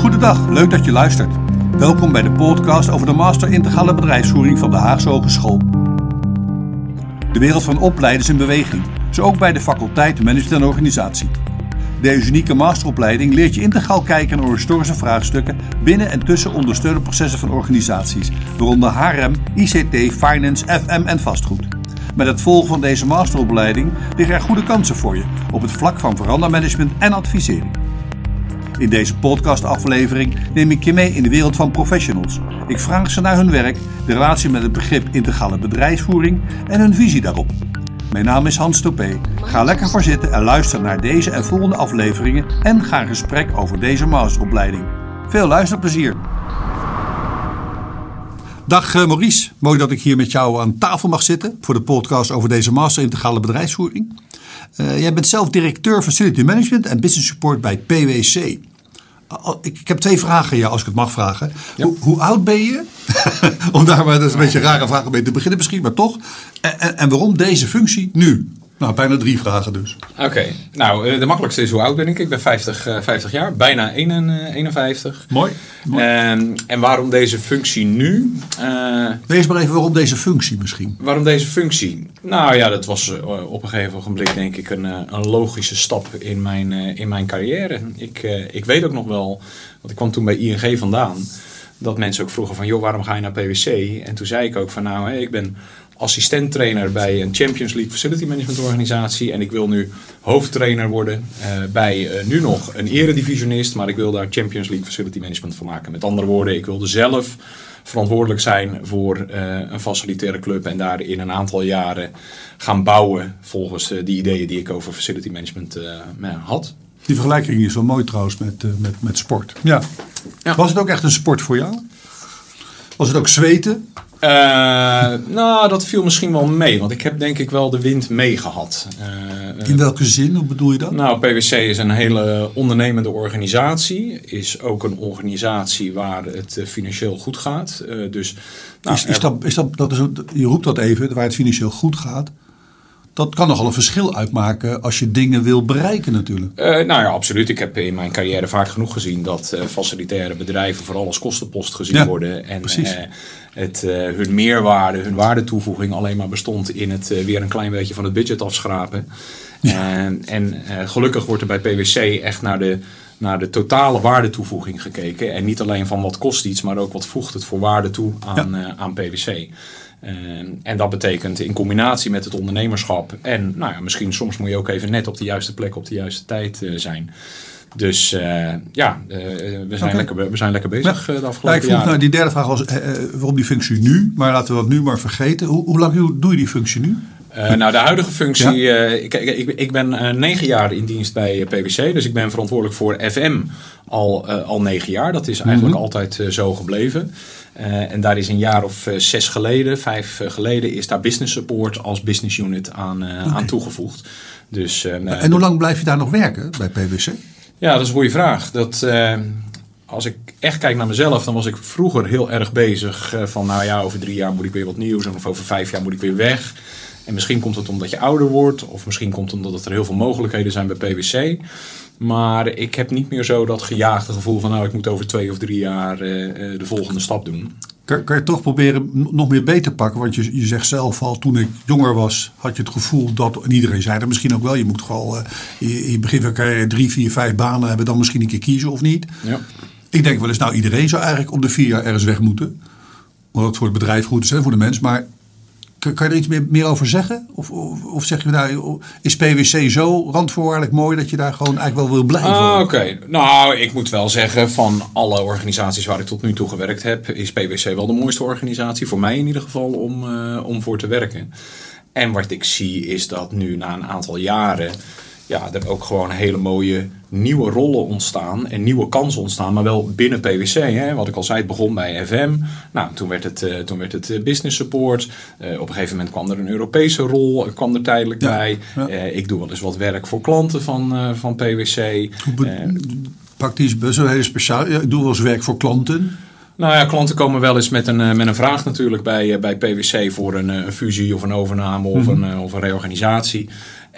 Goedendag, leuk dat je luistert. Welkom bij de podcast over de Master Integrale Bedrijfsvoering van de Haagse Hogeschool. De wereld van opleiden is in beweging, zo ook bij de faculteit Management en Organisatie. Deze unieke masteropleiding leert je integraal kijken naar historische vraagstukken binnen en tussen ondersteunende processen van organisaties, waaronder HRM, ICT, Finance, FM en vastgoed. Met het volgen van deze masteropleiding liggen er goede kansen voor je op het vlak van verandermanagement en advisering. In deze podcastaflevering neem ik je mee in de wereld van professionals. Ik vraag ze naar hun werk, de relatie met het begrip integrale bedrijfsvoering en hun visie daarop. Mijn naam is Hans Topé. Ga lekker voor zitten en luister naar deze en volgende afleveringen en ga in gesprek over deze masteropleiding. Veel luisterplezier! Dag eh, Maurice, mooi dat ik hier met jou aan tafel mag zitten voor de podcast over deze master integrale bedrijfsvoering. Eh, jij bent zelf directeur Facility Management en Business Support bij PwC. Ik, ik heb twee vragen aan jou, als ik het mag vragen. Hoe, hoe oud ben je? om daar maar, dat is een beetje een rare vraag om mee te beginnen misschien, maar toch. En, en, en waarom deze functie nu? Nou, bijna drie vragen dus. Oké, nou eh, de makkelijkste is hoe oud ben ik? Ik ben 50, eh, 50 jaar, bijna 1, eh, 51. Mooi. En, en waarom deze functie nu? Eh, Wees maar even waarom deze functie misschien. waarom deze functie? Nou ja, dat was eh, op een gegeven ogenblik denk ik een, eh, een logische stap in mijn, eh, in mijn carrière. Ik, eh, ik weet ook nog wel, want ik kwam toen bij ING vandaan, dat mensen ook vroegen van joh, waarom ga je naar PwC? En toen zei ik ook van nou, ik ben assistent-trainer bij een Champions League Facility Management organisatie. En ik wil nu hoofdtrainer worden eh, bij eh, nu nog een eredivisionist. Maar ik wil daar Champions League Facility Management van maken. Met andere woorden, ik wilde zelf verantwoordelijk zijn voor eh, een facilitaire club. En daar in een aantal jaren gaan bouwen volgens die ideeën die ik over facility management eh, had. Die vergelijking is wel mooi trouwens met, met, met sport. Ja. Ja. Was het ook echt een sport voor jou? Was het ook zweten? Eh, nou, dat viel misschien wel mee. Want ik heb denk ik wel de wind meegehad. Eh, In welke zin? Hoe bedoel je dat? Nou, PwC is een hele ondernemende organisatie. Is ook een organisatie waar het eh, financieel goed gaat. Eh, dus, nou, is, is dat, is dat, dat is, je roept dat even, waar het financieel goed gaat. Dat kan nogal een verschil uitmaken als je dingen wil bereiken natuurlijk. Eh, nou ja, absoluut. Ik heb in mijn carrière vaak genoeg gezien dat eh, facilitaire bedrijven vooral als kostenpost gezien Ja, worden. En precies. eh, het, hun meerwaarde, hun waardetoevoeging alleen maar bestond in het weer een klein beetje van het budget afschrapen. En, en gelukkig wordt er bij PwC echt naar de, naar de totale waardetoevoeging gekeken. En niet alleen van wat kost iets, maar ook wat voegt het voor waarde toe aan, aan PwC. Eh, en dat betekent in combinatie met het ondernemerschap en nou ja, misschien soms moet je ook even net op de juiste plek op de juiste tijd eh, zijn. Dus eh, ja, eh, we, zijn lekker, we zijn lekker bezig de Ja, afgelopen ik vroeg jaren. nou, die derde vraag was eh, waarom die functie nu? Maar laten we dat nu maar vergeten. Hoe, hoe lang doe- je die functie nu? Nou, de huidige functie. eh, ik, ik, ben negen jaar in dienst bij PwC. Dus ik ben verantwoordelijk voor FM al, al negen jaar. Dat is eigenlijk Mhm. altijd zo gebleven. Eh, en daar is een jaar of eh, zes geleden, vijf eh, geleden, is daar business support als business unit aan, aan toegevoegd. Dus, nou, En hoe lang blijf je daar nog werken bij PwC? ja, dat is een goede vraag. Dat, eh, als ik echt kijk naar mezelf, dan was ik vroeger heel erg bezig van, nou ja, over drie jaar moet ik weer wat nieuws en of over vijf jaar moet ik weer weg. En misschien komt het omdat je ouder wordt, of misschien komt het omdat er heel veel mogelijkheden zijn bij PwC. Maar ik heb niet meer zo dat gejaagde gevoel van, nou, ik moet over twee of drie jaar eh, eh, de volgende stap doen. Kan, kan je toch proberen nog meer beter pakken? Want je, je zegt zelf al, toen ik jonger was, had je het gevoel dat, en iedereen zei dat misschien ook wel, je moet gewoon eh, in je begin van je carrière drie, vier, vijf banen hebben, dan misschien een keer kiezen of niet. Ja. Ik denk wel eens, nou iedereen zou eigenlijk om de vier jaar ergens weg moeten. Omdat het voor het bedrijf goed is en voor de mens. Maar kan, kan je er iets meer, meer over zeggen? Of, of, zeg je nou, is PwC zo randvoorwaardelijk mooi dat je daar gewoon eigenlijk wel wil blijven? Ah, Oké, nou ik moet wel zeggen, van alle organisaties waar ik tot nu toe gewerkt heb, is PwC wel de mooiste organisatie, voor mij in ieder geval, om, eh, om voor te werken. En wat ik zie is dat nu na een aantal jaren, ja, er ook gewoon hele mooie nieuwe rollen ontstaan en nieuwe kansen ontstaan, maar wel binnen PwC. Hè. Wat ik al zei, het begon bij FM. Nou, toen werd het, eh, toen werd het eh, business support. Eh, op een gegeven moment kwam er een Europese rol, kwam er tijdelijk Ja, bij. ja. Ik doe wel eens wat werk voor klanten van, van PwC. Praktisch best wel heel speciaal. Ja, Ik doe wel eens werk voor klanten. Nou ja, klanten komen wel eens met een, met een vraag natuurlijk bij, bij PwC voor een, een fusie of een overname of, een, eh, of een reorganisatie.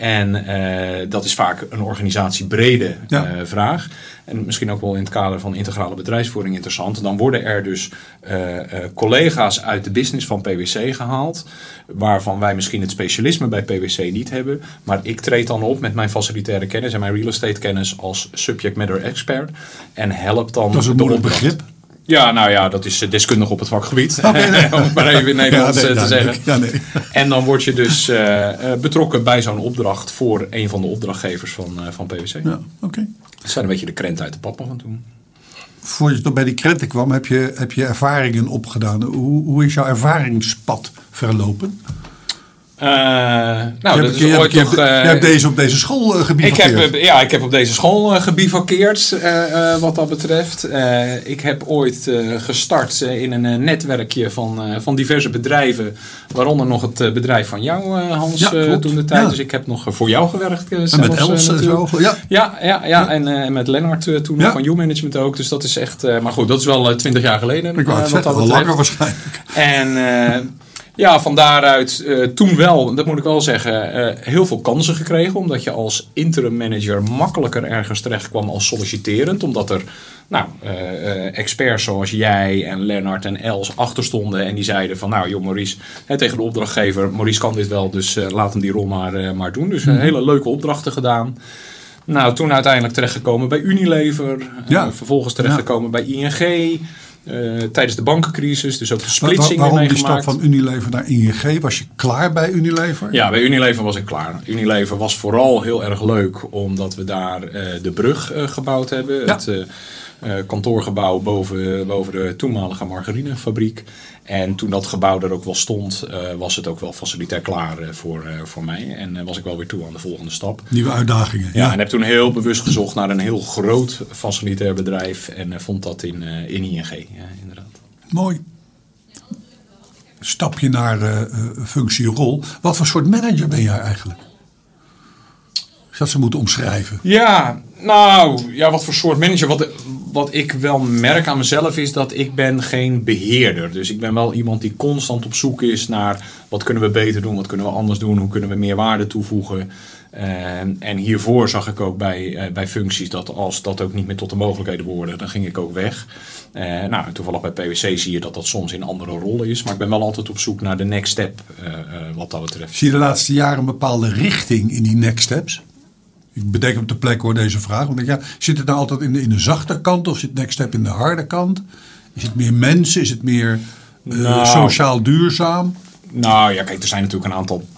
En eh, dat is vaak een organisatiebrede Ja. eh, vraag. En misschien ook wel in het kader van integrale bedrijfsvoering interessant. Dan worden er dus eh, collega's uit de business van PwC gehaald. Waarvan wij misschien het specialisme bij PwC niet hebben. Maar ik treed dan op met mijn facilitaire kennis en mijn real estate kennis als subject matter expert. En help dan Dat is een moeilijk begrip. Ja, nou ja, dat is eh, deskundig op het vakgebied. Nee. Om het maar even in Nederlands Ja, nee, eh, te zeggen. Ja, nee. En dan word je dus eh, betrokken bij zo'n opdracht voor een van de opdrachtgevers van, van PwC. Ja, oké. Dat zijn een beetje de krenten uit de pap af en toe. Voordat je tot bij die krenten kwam, heb je, heb je ervaringen opgedaan. Hoe, hoe is jouw ervaringspad verlopen? Eh, nou, je, dat hebt, is je, ooit je, hebt, eh, je hebt deze op deze school uh, ik heb, ja, ik heb op deze school uh, gebivakkeerd uh, wat dat betreft. Uh, ik heb ooit uh, gestart in een netwerkje van, van diverse bedrijven. Waaronder nog het bedrijf van jou, Hans, ja, toen de tijd. Ja. Dus ik heb nog voor jou gewerkt. zelfs, en met Els zo. Ja, ja, ja, ja. en, met Lennart toen nog van U-Management ook. Dus dat is echt... maar goed, dat is wel twintig jaar geleden. Ik wou het zeggen, al langer waarschijnlijk. En... Ja, van daaruit uh, toen wel, dat moet ik wel zeggen, uh, heel veel kansen gekregen. Omdat je als interim manager makkelijker ergens terecht kwam als solliciterend. Omdat er nou, uh, experts zoals jij en Lennart en Els achter stonden. En die zeiden van nou joh Maurice, hè, tegen de opdrachtgever, Maurice kan dit wel, dus laat hem die rol maar, maar doen. Dus -hmm. hele leuke opdrachten gedaan. Nou, toen uiteindelijk terechtgekomen bij Unilever. Ja. vervolgens terechtgekomen ja. bij ING. Uh, tijdens de bankencrisis, dus ook de splitsing Waar, waarom die stap van Unilever naar ING? Was je klaar bij Unilever? Ja, bij Unilever was ik klaar. Unilever was vooral heel erg leuk, omdat we daar uh, de brug uh, gebouwd hebben. Ja. Het kantoorgebouw boven, boven de toenmalige margarinefabriek. En toen dat gebouw er ook wel stond, was het ook wel facilitair klaar voor, voor mij. En was ik wel weer toe aan de volgende stap. Nieuwe uitdagingen. Ja, ja. en heb toen heel bewust gezocht naar een heel groot facilitair bedrijf. En vond dat in, in ING, ja, inderdaad. Mooi. Stap je naar functierol. Wat voor soort manager ben jij eigenlijk? Dat ze moeten omschrijven. Ja, nou, ja, wat voor soort manager. Wat, wat ik wel merk aan mezelf is dat ik ben geen beheerder. Dus ik ben wel iemand die constant op zoek is naar wat kunnen we beter doen, wat kunnen we anders doen, hoe kunnen we meer waarde toevoegen. Uh, en hiervoor zag ik ook bij, uh, bij functies dat als dat ook niet meer tot de mogelijkheden behoorde, dan ging ik ook weg. Uh, nou, toevallig bij PwC zie je dat dat soms in andere rollen is. Maar ik ben wel altijd op zoek naar de next step wat dat betreft. Zie je de laatste jaren een bepaalde richting in die next steps? Ik bedenk op de plek hoor deze vraag. Want ik, ja, zit het nou altijd in de, in de zachte kant of zit next step in de harde kant? Is het meer mensen? Is het meer nou, sociaal duurzaam? Nou ja, kijk, er zijn natuurlijk een aantal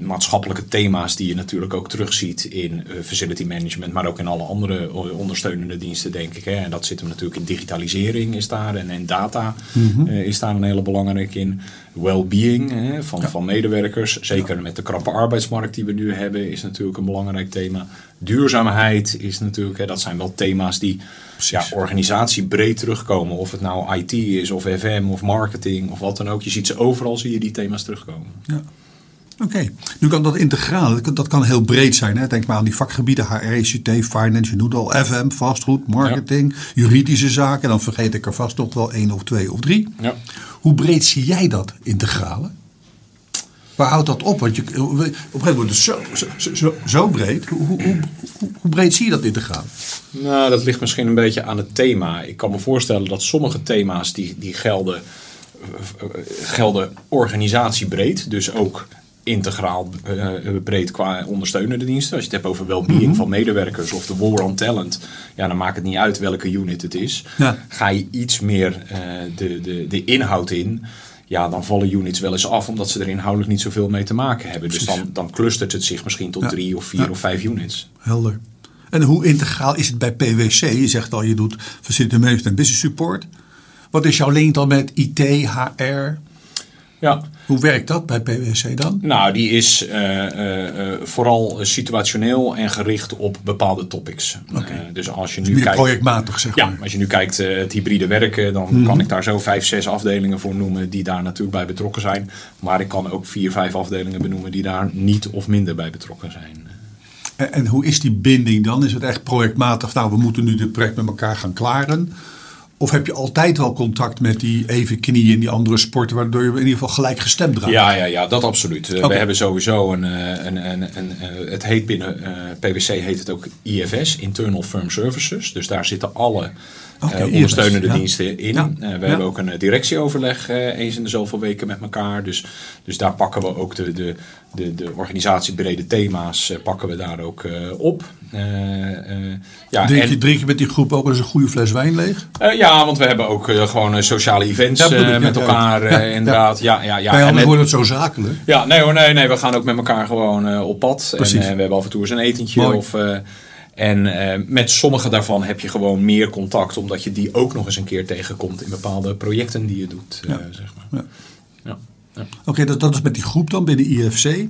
maatschappelijke thema's die je natuurlijk ook terugziet in uh, facility management, maar ook in alle andere ondersteunende diensten, denk ik. Hè. En dat zit hem natuurlijk in digitalisering is daar en, en data mm -hmm. uh, is daar een hele belangrijke in. Well-being hè, van, ja. van medewerkers, zeker ja. met de krappe arbeidsmarkt die we nu hebben, is natuurlijk een belangrijk thema. Duurzaamheid is natuurlijk, hè, dat zijn wel thema's die ja, organisatiebreed terugkomen. Of het nou IT is, of FM, of marketing, of wat dan ook. Je ziet ze overal, zie je die thema's terugkomen. Ja. Oké, okay. nu kan dat integraal, dat kan heel breed zijn. Hè? Denk maar aan die vakgebieden HR, ICT, Finance, je noemt al FM, vastgoed, marketing, ja. juridische zaken. Dan vergeet ik er vast nog wel één of twee of drie. Ja. Hoe breed zie jij dat integrale? Waar houdt dat op? Want je, op een gegeven moment is het zo, zo, zo, zo breed. Hoe, hoe, hoe, hoe, breed zie je dat integraal? Nou, dat ligt misschien een beetje aan het thema. Ik kan me voorstellen dat sommige thema's die, die gelden, gelden organisatiebreed. Dus ook integraal uh, breed qua ondersteunende diensten. Als je het hebt over well-being mm -hmm. van medewerkers of de war on talent, ja, dan maakt het niet uit welke unit het is. Ja. Ga je iets meer uh, de, de, de inhoud in, ja, dan vallen units wel eens af omdat ze er inhoudelijk niet zoveel mee te maken hebben. Precies. Dus dan, dan clustert het zich misschien tot Ja. drie of vier Ja. of vijf units. Helder. En hoe integraal is het bij PwC? Je zegt al, je doet facility management en business support. Wat is jouw link dan met IT, HR? Ja, Hoe werkt dat bij PwC dan? Nou, die is eh, eh, eh, vooral situationeel en gericht op bepaalde topics. Eh, dus als je nu kijkt. projectmatig, zeg Ja, maar. als je nu kijkt het hybride werken, dan Mhm. kan ik daar zo vijf, zes afdelingen voor noemen die daar natuurlijk bij betrokken zijn. Maar ik kan ook vier, vijf afdelingen benoemen die daar niet of minder bij betrokken zijn. En, en hoe is die binding dan? Is het echt projectmatig? Nou, we moeten nu dit project met elkaar gaan klaren. Of heb je altijd wel contact met die even knieën in die andere sporten, waardoor je in ieder geval gelijk gestemd raakt? Ja, ja, ja, dat absoluut. Eh. We hebben sowieso een, eh, een, een, een, eh, het heet binnen PwC heet het ook IFS, Internal Firm Services. Dus daar zitten alle Oké, eh, IFS, ondersteunende ja. diensten in. Ja. Eh, we Ja. hebben ook een eh, directieoverleg eh, eens in de zoveel weken met elkaar. Dus, dus daar pakken we ook de, de, de, de organisatiebrede thema's eh, pakken we daar ook eh, op. Eh, eh, ja, Drink, je, en- drink je met die groep ook eens een goede fles wijn leeg? eh, ja, want we hebben ook eh, gewoon eh, sociale events ik, eh, met elkaar eh, inderdaad. Ja, ja, ja. En wordt het zo zakelijk. ja, nee hoor, nee, nee. We gaan ook met elkaar gewoon eh, op pad. Precies. En eh, we hebben af en toe eens een etentje. Mooi. Of, eh, en eh, met sommige daarvan heb je gewoon meer contact. Omdat je die ook nog eens een keer tegenkomt in bepaalde projecten die je doet. eh, zeg maar. Ja. Ja. Oké, dat, dat is met die groep dan binnen IFC.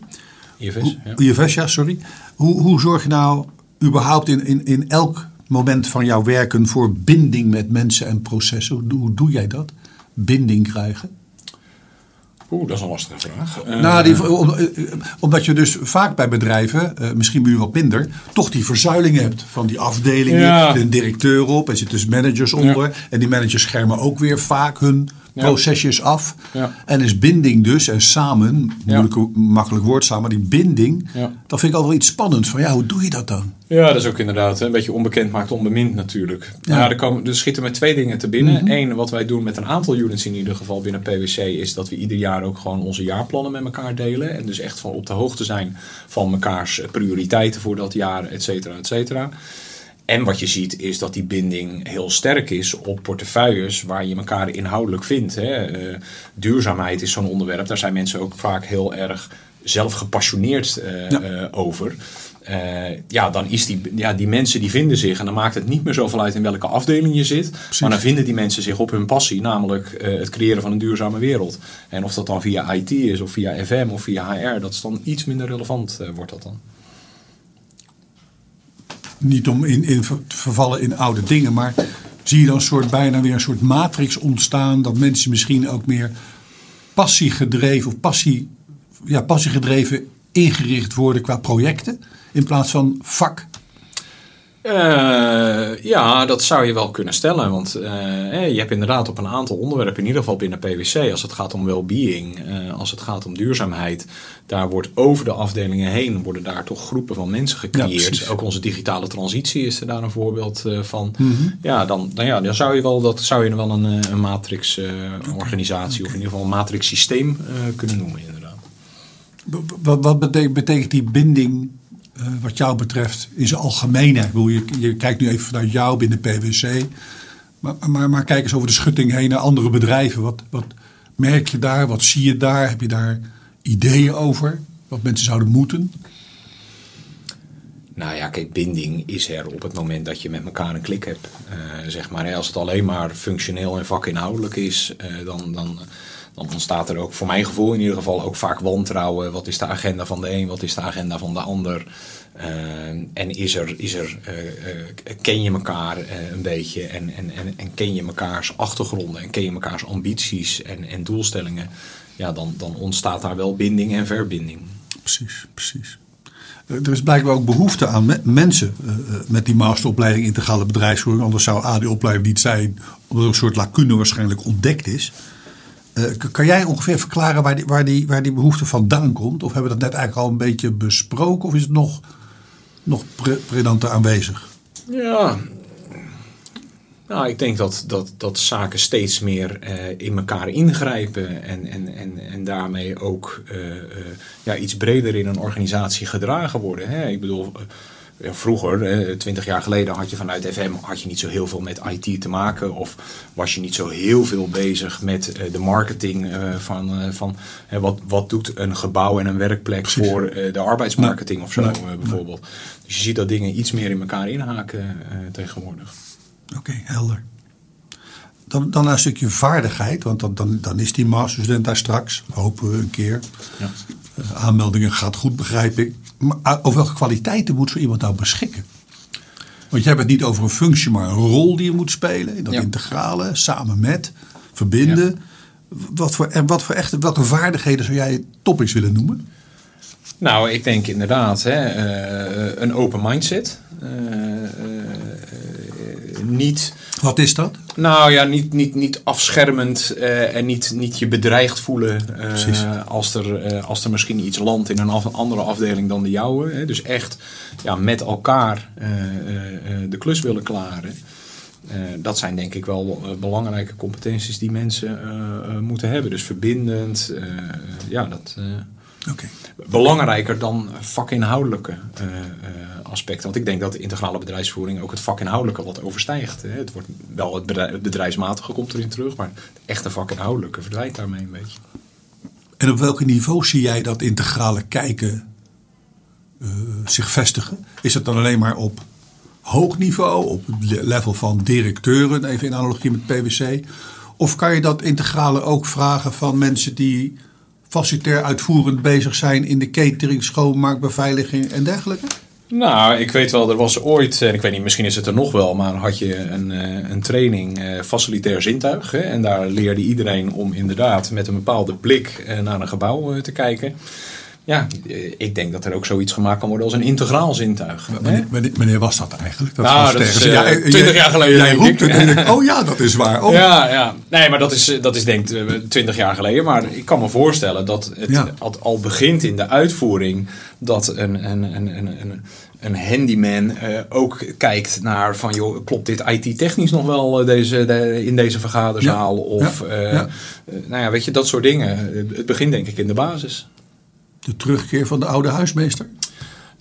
IFS, Hoe, ja. IFS, ja, sorry. Hoe, hoe zorg je nou überhaupt in, in, in elk moment van jouw werken voor binding met mensen en processen? Hoe, hoe doe jij dat? Binding krijgen? Oeh, dat is een lastige vraag. Eh, nou, die, om- eh, omdat je dus vaak bij bedrijven, eh, misschien bij u wat minder, toch die verzuiling hebt van die afdelingen. Ja. Er een directeur op, er zitten dus managers onder. En die managers schermen ook weer vaak hun Ja. procesjes af. Ja. En is binding dus, en samen, moeilijk, makkelijk woord samen, maar die binding, Ja. dat vind ik altijd wel iets spannends. Van ja, hoe doe je dat dan? Ja, dat is ook inderdaad een beetje onbekend maakt onbemind natuurlijk. Ja. Ja. er, komen, er schieten met twee dingen te binnen. Eén, wat wij doen met een aantal units in ieder geval binnen PwC... is dat we ieder jaar ook gewoon onze jaarplannen met elkaar delen. En dus echt van op de hoogte zijn van mekaars prioriteiten voor dat jaar, et cetera, et cetera. En wat je ziet is dat die binding heel sterk is op portefeuilles waar je elkaar inhoudelijk vindt. Hè. Eh, duurzaamheid is zo'n onderwerp. Daar zijn mensen ook vaak heel erg zelf gepassioneerd eh, Ja. eh, over. Ja, dan is die, ja, die mensen die vinden zich, en dan maakt het niet meer zoveel uit in welke afdeling je zit, maar dan vinden die mensen zich op hun passie, namelijk het creëren van een duurzame wereld. En of dat dan via IT is, of via FM, of via HR, dat is dan iets minder relevant, wordt dat dan. Niet om in, in te vervallen in oude dingen, maar zie je dan soort, bijna weer een soort matrix ontstaan dat mensen misschien ook meer passiegedreven of passie, ja, passiegedreven ingericht worden qua projecten in plaats van vak? Eh, ja, dat zou je wel kunnen stellen. Want eh, eh, je hebt inderdaad op een aantal onderwerpen, in ieder geval binnen PwC, als het gaat om well-being, als het gaat om duurzaamheid, daar wordt over de afdelingen heen worden daar toch groepen van mensen gecreëerd. Ook onze digitale transitie is er daar een voorbeeld van. Mhm. Ja, dan, dan, ja, dan zou je wel, dat zou je wel een, een matrix eh, organisatie of in ieder geval een matrix systeem eh, kunnen noemen inderdaad. Wat, betekent die binding eh, wat jou betreft in zijn bedoel, je, je kijkt nu even vanuit jou binnen PwC. Maar, maar, maar kijk eens over de schutting heen naar andere bedrijven. Wat, wat merk je daar? Wat zie je daar? Heb je daar ideeën over? Wat mensen zouden moeten? Nou ja, kijk, binding is er op het moment dat je met elkaar een klik hebt. Eh, zeg maar, als het alleen maar functioneel en vakinhoudelijk is, eh, dan, dan, dan ontstaat er ook, voor mijn gevoel in ieder geval, ook vaak wantrouwen. Wat is de agenda van de een, wat is de agenda van de ander? Eh, en is er, is er eh, eh, ken je elkaar eh, een beetje en, en, en, en ken je mekaars achtergronden en ken je mekaars ambities en, en doelstellingen? Ja, dan, dan ontstaat daar wel binding en verbinding. Precies, precies. Er is blijkbaar ook behoefte aan me- mensen met die masteropleiding integrale bedrijfsvoering. Anders zou A die opleiding niet zijn, omdat er een soort lacune waarschijnlijk ontdekt is. Eh, kan jij ongeveer verklaren waar die, waar, die, waar die behoefte vandaan komt? Of hebben we dat net eigenlijk al een beetje besproken? Of is het nog, nog pre predanter aanwezig? Ja. Nou, ik denk dat, dat, dat zaken steeds meer eh, in elkaar ingrijpen en, en, en, en daarmee ook eh, ja, iets breder in een organisatie gedragen worden. Hè? Ik bedoel, vroeger, eh, twintig jaar geleden, had je vanuit FM had je niet zo heel veel met IT te maken. Of was je niet zo heel veel bezig met eh, de marketing eh, van, van wat, wat doet een gebouw en een werkplek Precies. voor de arbeidsmarketing of zo Nee. eh, bijvoorbeeld. Dus je ziet dat dingen iets meer in elkaar inhaken tegenwoordig. Oké, helder. Dan, dan naar een stukje vaardigheid, want dan, dan, dan is die masterstudent daar straks, hopen we een keer. Ja. Eh, aanmeldingen gaat goed, begrijp ik. Maar ah, over welke kwaliteiten moet zo iemand nou beschikken? Want je hebt het niet over een functie, maar een rol die je moet spelen. In dat Ja. integrale, samen met, verbinden. Wat voor, en wat voor echte, welke vaardigheden zou jij topics willen noemen? Nou, ik denk inderdaad hè, eh, een open mindset. Eh, eh, eh, niet Wat is dat? nou ja, niet, niet, niet afschermend eh, en niet, niet je bedreigd voelen eh, als, er, eh, als er misschien iets landt in een af- andere afdeling dan de jouwe. Hè. Dus echt ja, met elkaar de klus willen klaren. Dat zijn denk ik wel belangrijke competenties die mensen moeten hebben. Dus verbindend, ja, dat... belangrijker dan vakinhoudelijke aspecten. Want ik denk dat de integrale bedrijfsvoering ook het vakinhoudelijke wat overstijgt. Het wordt wel het, bedrijf, het bedrijfsmatige komt erin terug, maar het echte vakinhoudelijke verdwijnt daarmee een beetje. En op welk niveau zie jij dat integrale kijken eh, zich vestigen? Is het dan alleen maar op hoog niveau, op het le- level van directeuren, even in analogie met PwC? Of kan je dat integrale ook vragen van mensen die facilitair uitvoerend bezig zijn in de catering, schoonmaak, beveiliging en dergelijke? Nou, ik weet wel, er was ooit, en ik weet niet, misschien is het er nog wel, maar had je een, eh, een training eh, facilitair zintuig. Hè, en daar leerde iedereen om inderdaad met een bepaalde blik eh, naar een gebouw te kijken. Ja, eh, ik denk dat er ook zoiets gemaakt kan worden als een integraal zintuig. Wanneer, was dat eigenlijk? Dat Nou, was dat is, eh, jij- 20 jaar geleden, Jij denk roept ik. het en ik, oh ja, dat is waar. Oh, Ja, ja. Nee, maar dat is, eh, dat is denk ik twintig jaar geleden. Maar ik kan me voorstellen dat het Ja. al, begint in de uitvoering. Dat een, een, een, een, een, een handyman eh, ook kijkt naar van... joh, klopt dit IT-technisch nog wel eh, deze, de- in deze vergaderzaal? Ja. Of, Ja. eh, Ja. eh, nou ja, weet je, dat soort dingen. Het begint denk ik in de basis. De terugkeer van de oude huismeester.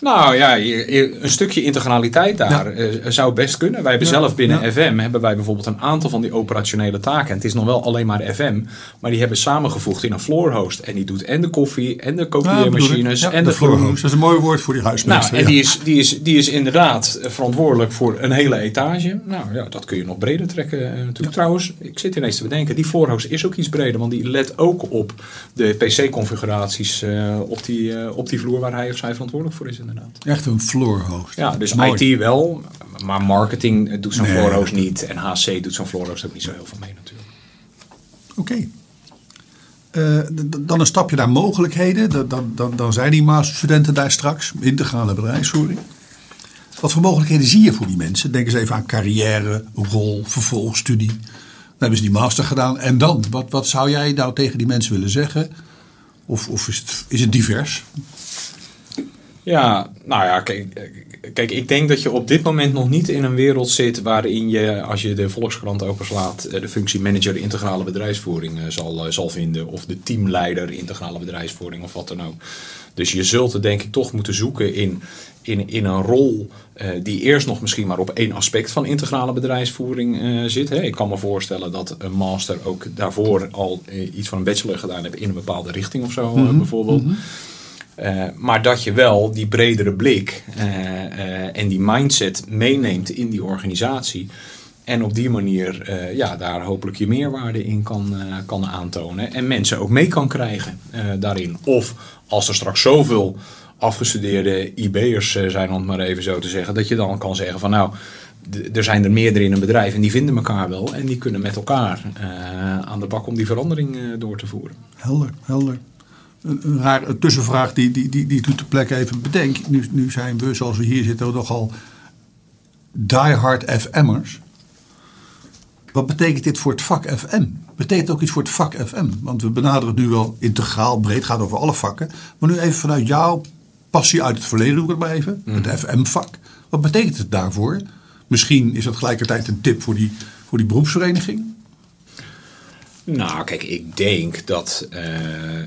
Nou ja, een stukje integraliteit daar eh, zou best kunnen. Wij hebben Ja, zelf binnen ja. FM hebben wij bijvoorbeeld een aantal van die operationele taken. En het is nog wel alleen maar FM, maar die hebben samengevoegd in een floor host. En die doet en de koffie en de kopieermachines en de de floor groen. host. Dat is een mooi woord voor die huismeester. Nou, en die is, die, is, die is inderdaad eh, verantwoordelijk voor een hele etage. Nou ja, dat kun je nog breder trekken eh, natuurlijk. Trouwens, ik zit ineens te bedenken, die floorhost is ook iets breder. Want die let ook op de PC-configuraties op, die, op die vloer waar hij of zij verantwoordelijk voor is inderdaad. Echt een floor host. Ja, dus Mooi. IT wel, maar marketing eh, doet zo'n Nee, niet. En HC doet zo'n floorhost ook niet zo heel veel mee natuurlijk. Oké. Eh, dan een stapje naar mogelijkheden. Dan, dan, dan, dan zijn die masterstudenten daar straks. Integrale bedrijfsvoering. Wat voor mogelijkheden zie je voor die mensen? Denk eens even aan carrière, rol, vervolgstudie. Dan hebben ze die master gedaan. En dan? Wat, wat zou jij nou tegen die mensen willen zeggen? Of, of is, het, is het divers? Ja, nou ja, kijk, kijk, ik denk dat je op dit moment nog niet in een wereld zit waarin je, als je de Volkskrant openslaat, eh, de functie manager integrale bedrijfsvoering eh, zal, eh, zal vinden. Of de teamleider integrale bedrijfsvoering of wat dan ook. Dus je zult het denk ik toch moeten zoeken in, in, in een rol die eerst nog misschien maar op één aspect van integrale bedrijfsvoering zit. Hè. Ik kan me voorstellen dat een master ook daarvoor al iets van een bachelor gedaan heeft in een bepaalde richting of zo eh, bijvoorbeeld. Eh, maar dat je wel die bredere blik eh, eh, en die mindset meeneemt in die organisatie. En op die manier ja, daar hopelijk je meerwaarde in kan, kan aantonen. En mensen ook mee kan krijgen daarin. Of als er straks zoveel afgestudeerde IB'ers zijn, om het maar even zo te zeggen. Dat je dan kan zeggen van nou, er zijn er meerdere in een bedrijf en die vinden elkaar wel. En die kunnen met elkaar aan de bak om die verandering door te voeren. Helder, helder. Een, een raar een tussenvraag die, die, die, die ter plekke even bedenk. Nu, nu zijn we, zoals we hier zitten, nogal diehard FM'ers. Wat betekent dit voor het vak FM? Betekent het ook iets voor het vak FM? Want we benaderen het nu wel integraal, breed, gaat over alle vakken. Maar nu even vanuit jouw passie uit het verleden, doe ik het maar even. Het FM-vak. Wat betekent het daarvoor? Misschien is dat gelijkertijd een tip voor die, voor die beroepsvereniging. Nou, kijk, ik denk dat. eh, eh,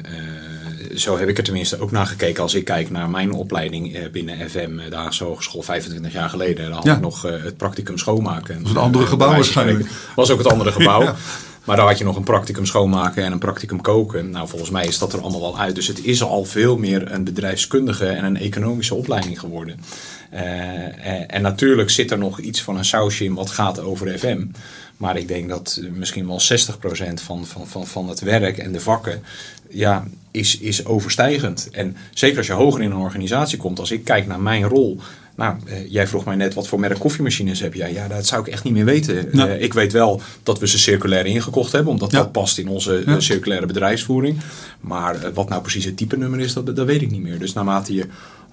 zo heb ik er tenminste ook naar gekeken als ik kijk naar mijn opleiding eh, binnen FM, de Haagse Hogeschool, 25 jaar geleden. Daar had Ja. ik nog het practicum schoonmaken. was een andere gebouw waarschijnlijk. Was ook het andere gebouw. Ja. Maar daar had je nog een practicum schoonmaken en een practicum koken. Nou, volgens mij is dat er allemaal wel uit. Dus het is al veel meer een bedrijfskundige en een economische opleiding geworden. Eh, eh, en natuurlijk zit er nog iets van een sausje in wat gaat over FM. Maar ik denk dat misschien wel 60% van, van, van, van het werk en de vakken ja, is, is overstijgend. En zeker als je hoger in een organisatie komt, als ik kijk naar mijn rol. Nou, eh, jij vroeg mij net wat voor merk koffiemachines heb jij. Ja, dat zou ik echt niet meer weten. Eh, ik weet wel dat we ze circulair ingekocht hebben, omdat Ja. dat past in onze eh, Ja. circulaire bedrijfsvoering. Maar wat nou precies het type nummer is, dat, dat weet ik niet meer. Dus naarmate je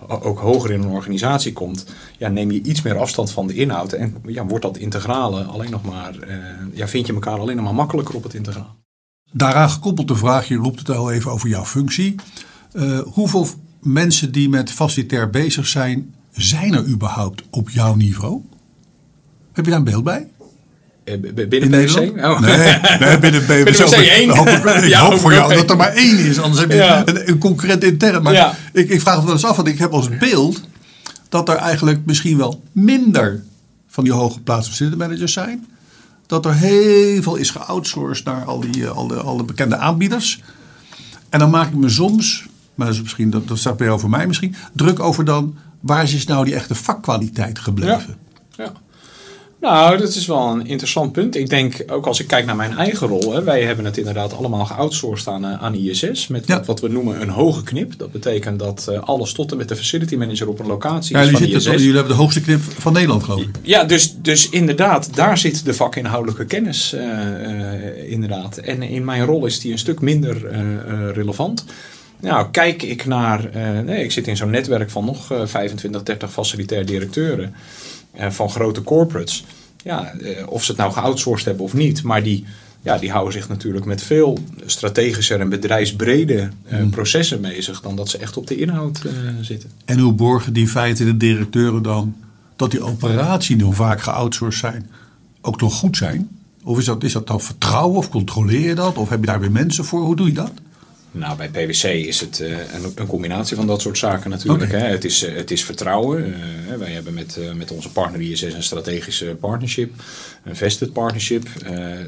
ook hoger in een organisatie komt, ja, neem je iets meer afstand van de inhoud. En ja, wordt dat integrale alleen nog maar, ja, vind je elkaar alleen nog maar makkelijker op het integraal. Daaraan gekoppeld de vraag, je roept het al even over jouw functie. Hoeveel mensen die met facilitair bezig zijn, zijn er überhaupt op jouw niveau? Heb je daar een beeld bij? Eh, binnen? PwC? Oh. Nee, nee, binnen PwC hoop ik, ik Ja, hoop voor jou dat er maar één is, anders heb je Ja. een, een concurrent intern. Maar Ja. ik, ik vraag me wel eens af, want ik heb als beeld dat er eigenlijk misschien wel minder van die hooggeplaatste facility-managers zijn. Dat er heel veel is geoutsourced naar al die, eh, alle, alle bekende aanbieders. En dan maak ik me soms, maar dat, is misschien, dat, dat staat bij jou voor mij misschien, druk over dan waar is nou die echte vakkwaliteit gebleven. Ja. Nou, dat is wel een interessant punt. Ik denk, ook als ik kijk naar mijn eigen rol, hè, wij hebben het inderdaad allemaal geoutsourced aan, eh, aan ISS. Met Ja. wat, we noemen een hoge knip. Dat betekent dat eh, alles tot en met de facility manager op een locatie Ja, is jullie, van ISS. jullie hebben de hoogste knip van Nederland, geloof ik. Ja, dus, dus inderdaad, daar zit de vakinhoudelijke kennis eh, inderdaad. En in mijn rol is die een stuk minder relevant. Nou, kijk ik naar, eh, nee, ik zit in zo'n netwerk van nog eh, 25, 30 facilitair directeuren eh, van grote corporates. Ja, eh, of ze het nou geoutsourced hebben of niet, maar die, ja, die houden zich natuurlijk met veel strategischer en bedrijfsbrede eh, processen bezig dan dat ze echt op de inhoud eh, zitten. En hoe borgen die feiten de directeuren dan dat die operatie die vaak geoutsourced zijn ook nog goed zijn? Of is dat, is dat dan vertrouwen of controleer je dat? Of heb je daar weer mensen voor? Hoe doe je dat? Nou, bij PwC is het eh, een, een combinatie van dat soort zaken natuurlijk. Hè. Het, is, eh, het is vertrouwen. Eh, wij hebben met, met onze partner ISS een strategische partnership, een vested partnership.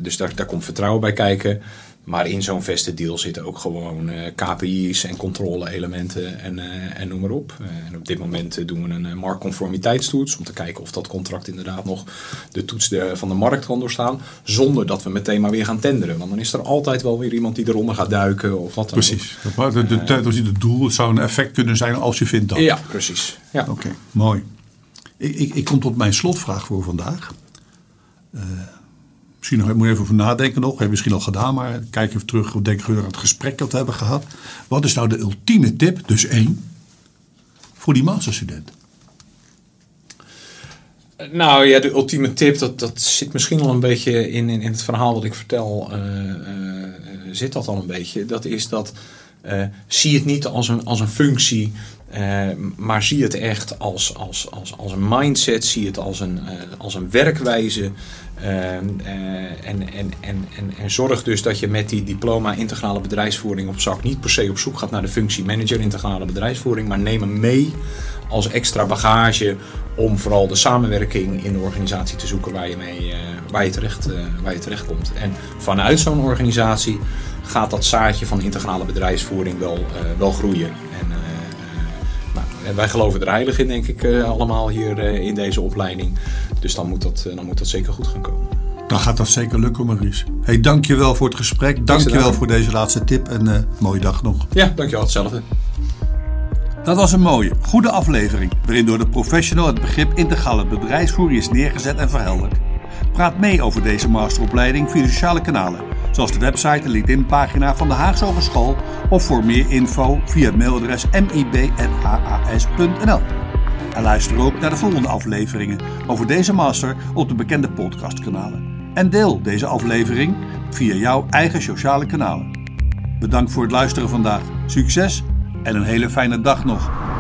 Dus daar, daar komt vertrouwen bij kijken. Maar in zo'n vested deal zitten ook gewoon eh, KPI's en controle-elementen en, eh, en noem maar op. Eh, en op dit moment doen we een marktconformiteitstoets om te kijken of dat contract inderdaad nog de toets de- van de markt kan doorstaan. Zonder dat we meteen maar weer gaan tenderen. Want dan is er altijd wel weer iemand die eronder gaat duiken of wat dan ook. Precies. Dat, de, de, niet het doel. Het zou een effect kunnen zijn als je vindt dat. Ja, precies. Ja. Oké, mooi. Ik, ik, ik kom tot mijn slotvraag voor vandaag. Misschien moet even over nadenken nog. Heb je misschien al gedaan, maar kijk even terug. Denk even aan het gesprek dat we hebben gehad. Wat is nou de ultieme tip, dus één, voor die masterstudent? Nou ja, de ultieme tip, dat, dat zit misschien al een beetje in, in, in het verhaal wat ik vertel, eh, eh, zit dat al een beetje. Dat is dat, eh, zie het niet als een, als een functie, eh, maar zie het echt als, als, als, als een mindset, zie het als een, eh, als een werkwijze. en, en, en, en, en zorg dus dat je met die diploma integrale bedrijfsvoering op zak niet per se op zoek gaat naar de functie manager integrale bedrijfsvoering, maar neem hem mee als extra bagage om vooral de samenwerking in de organisatie te zoeken waar je, mee, waar je, terecht, waar je terecht komt. En vanuit zo'n organisatie gaat dat zaadje van integrale bedrijfsvoering wel, eh, wel groeien. En, eh, eh, nou, en wij geloven er heilig in, denk ik, allemaal hier in deze opleiding. Dus dan moet, dat, dan moet dat zeker goed gaan komen. Dan gaat dat zeker lukken, Maurice. Hey, dankjewel voor het gesprek. Dankjewel voor deze laatste tip en mooie dag nog. Ja, dankjewel. Hetzelfde. Dat was een mooie, goede aflevering waarin door de professional het begrip integrale bedrijfsvoering is neergezet en verhelderd. Praat mee over deze masteropleiding via sociale kanalen, zoals de website en LinkedIn-pagina van de Haagse Hogeschool of voor meer info via het mailadres mib.haas.nl. En luister ook naar de volgende afleveringen over deze master op de bekende podcastkanalen. En deel deze aflevering via jouw eigen sociale kanalen. Bedankt voor het luisteren vandaag. Succes en een hele fijne dag nog.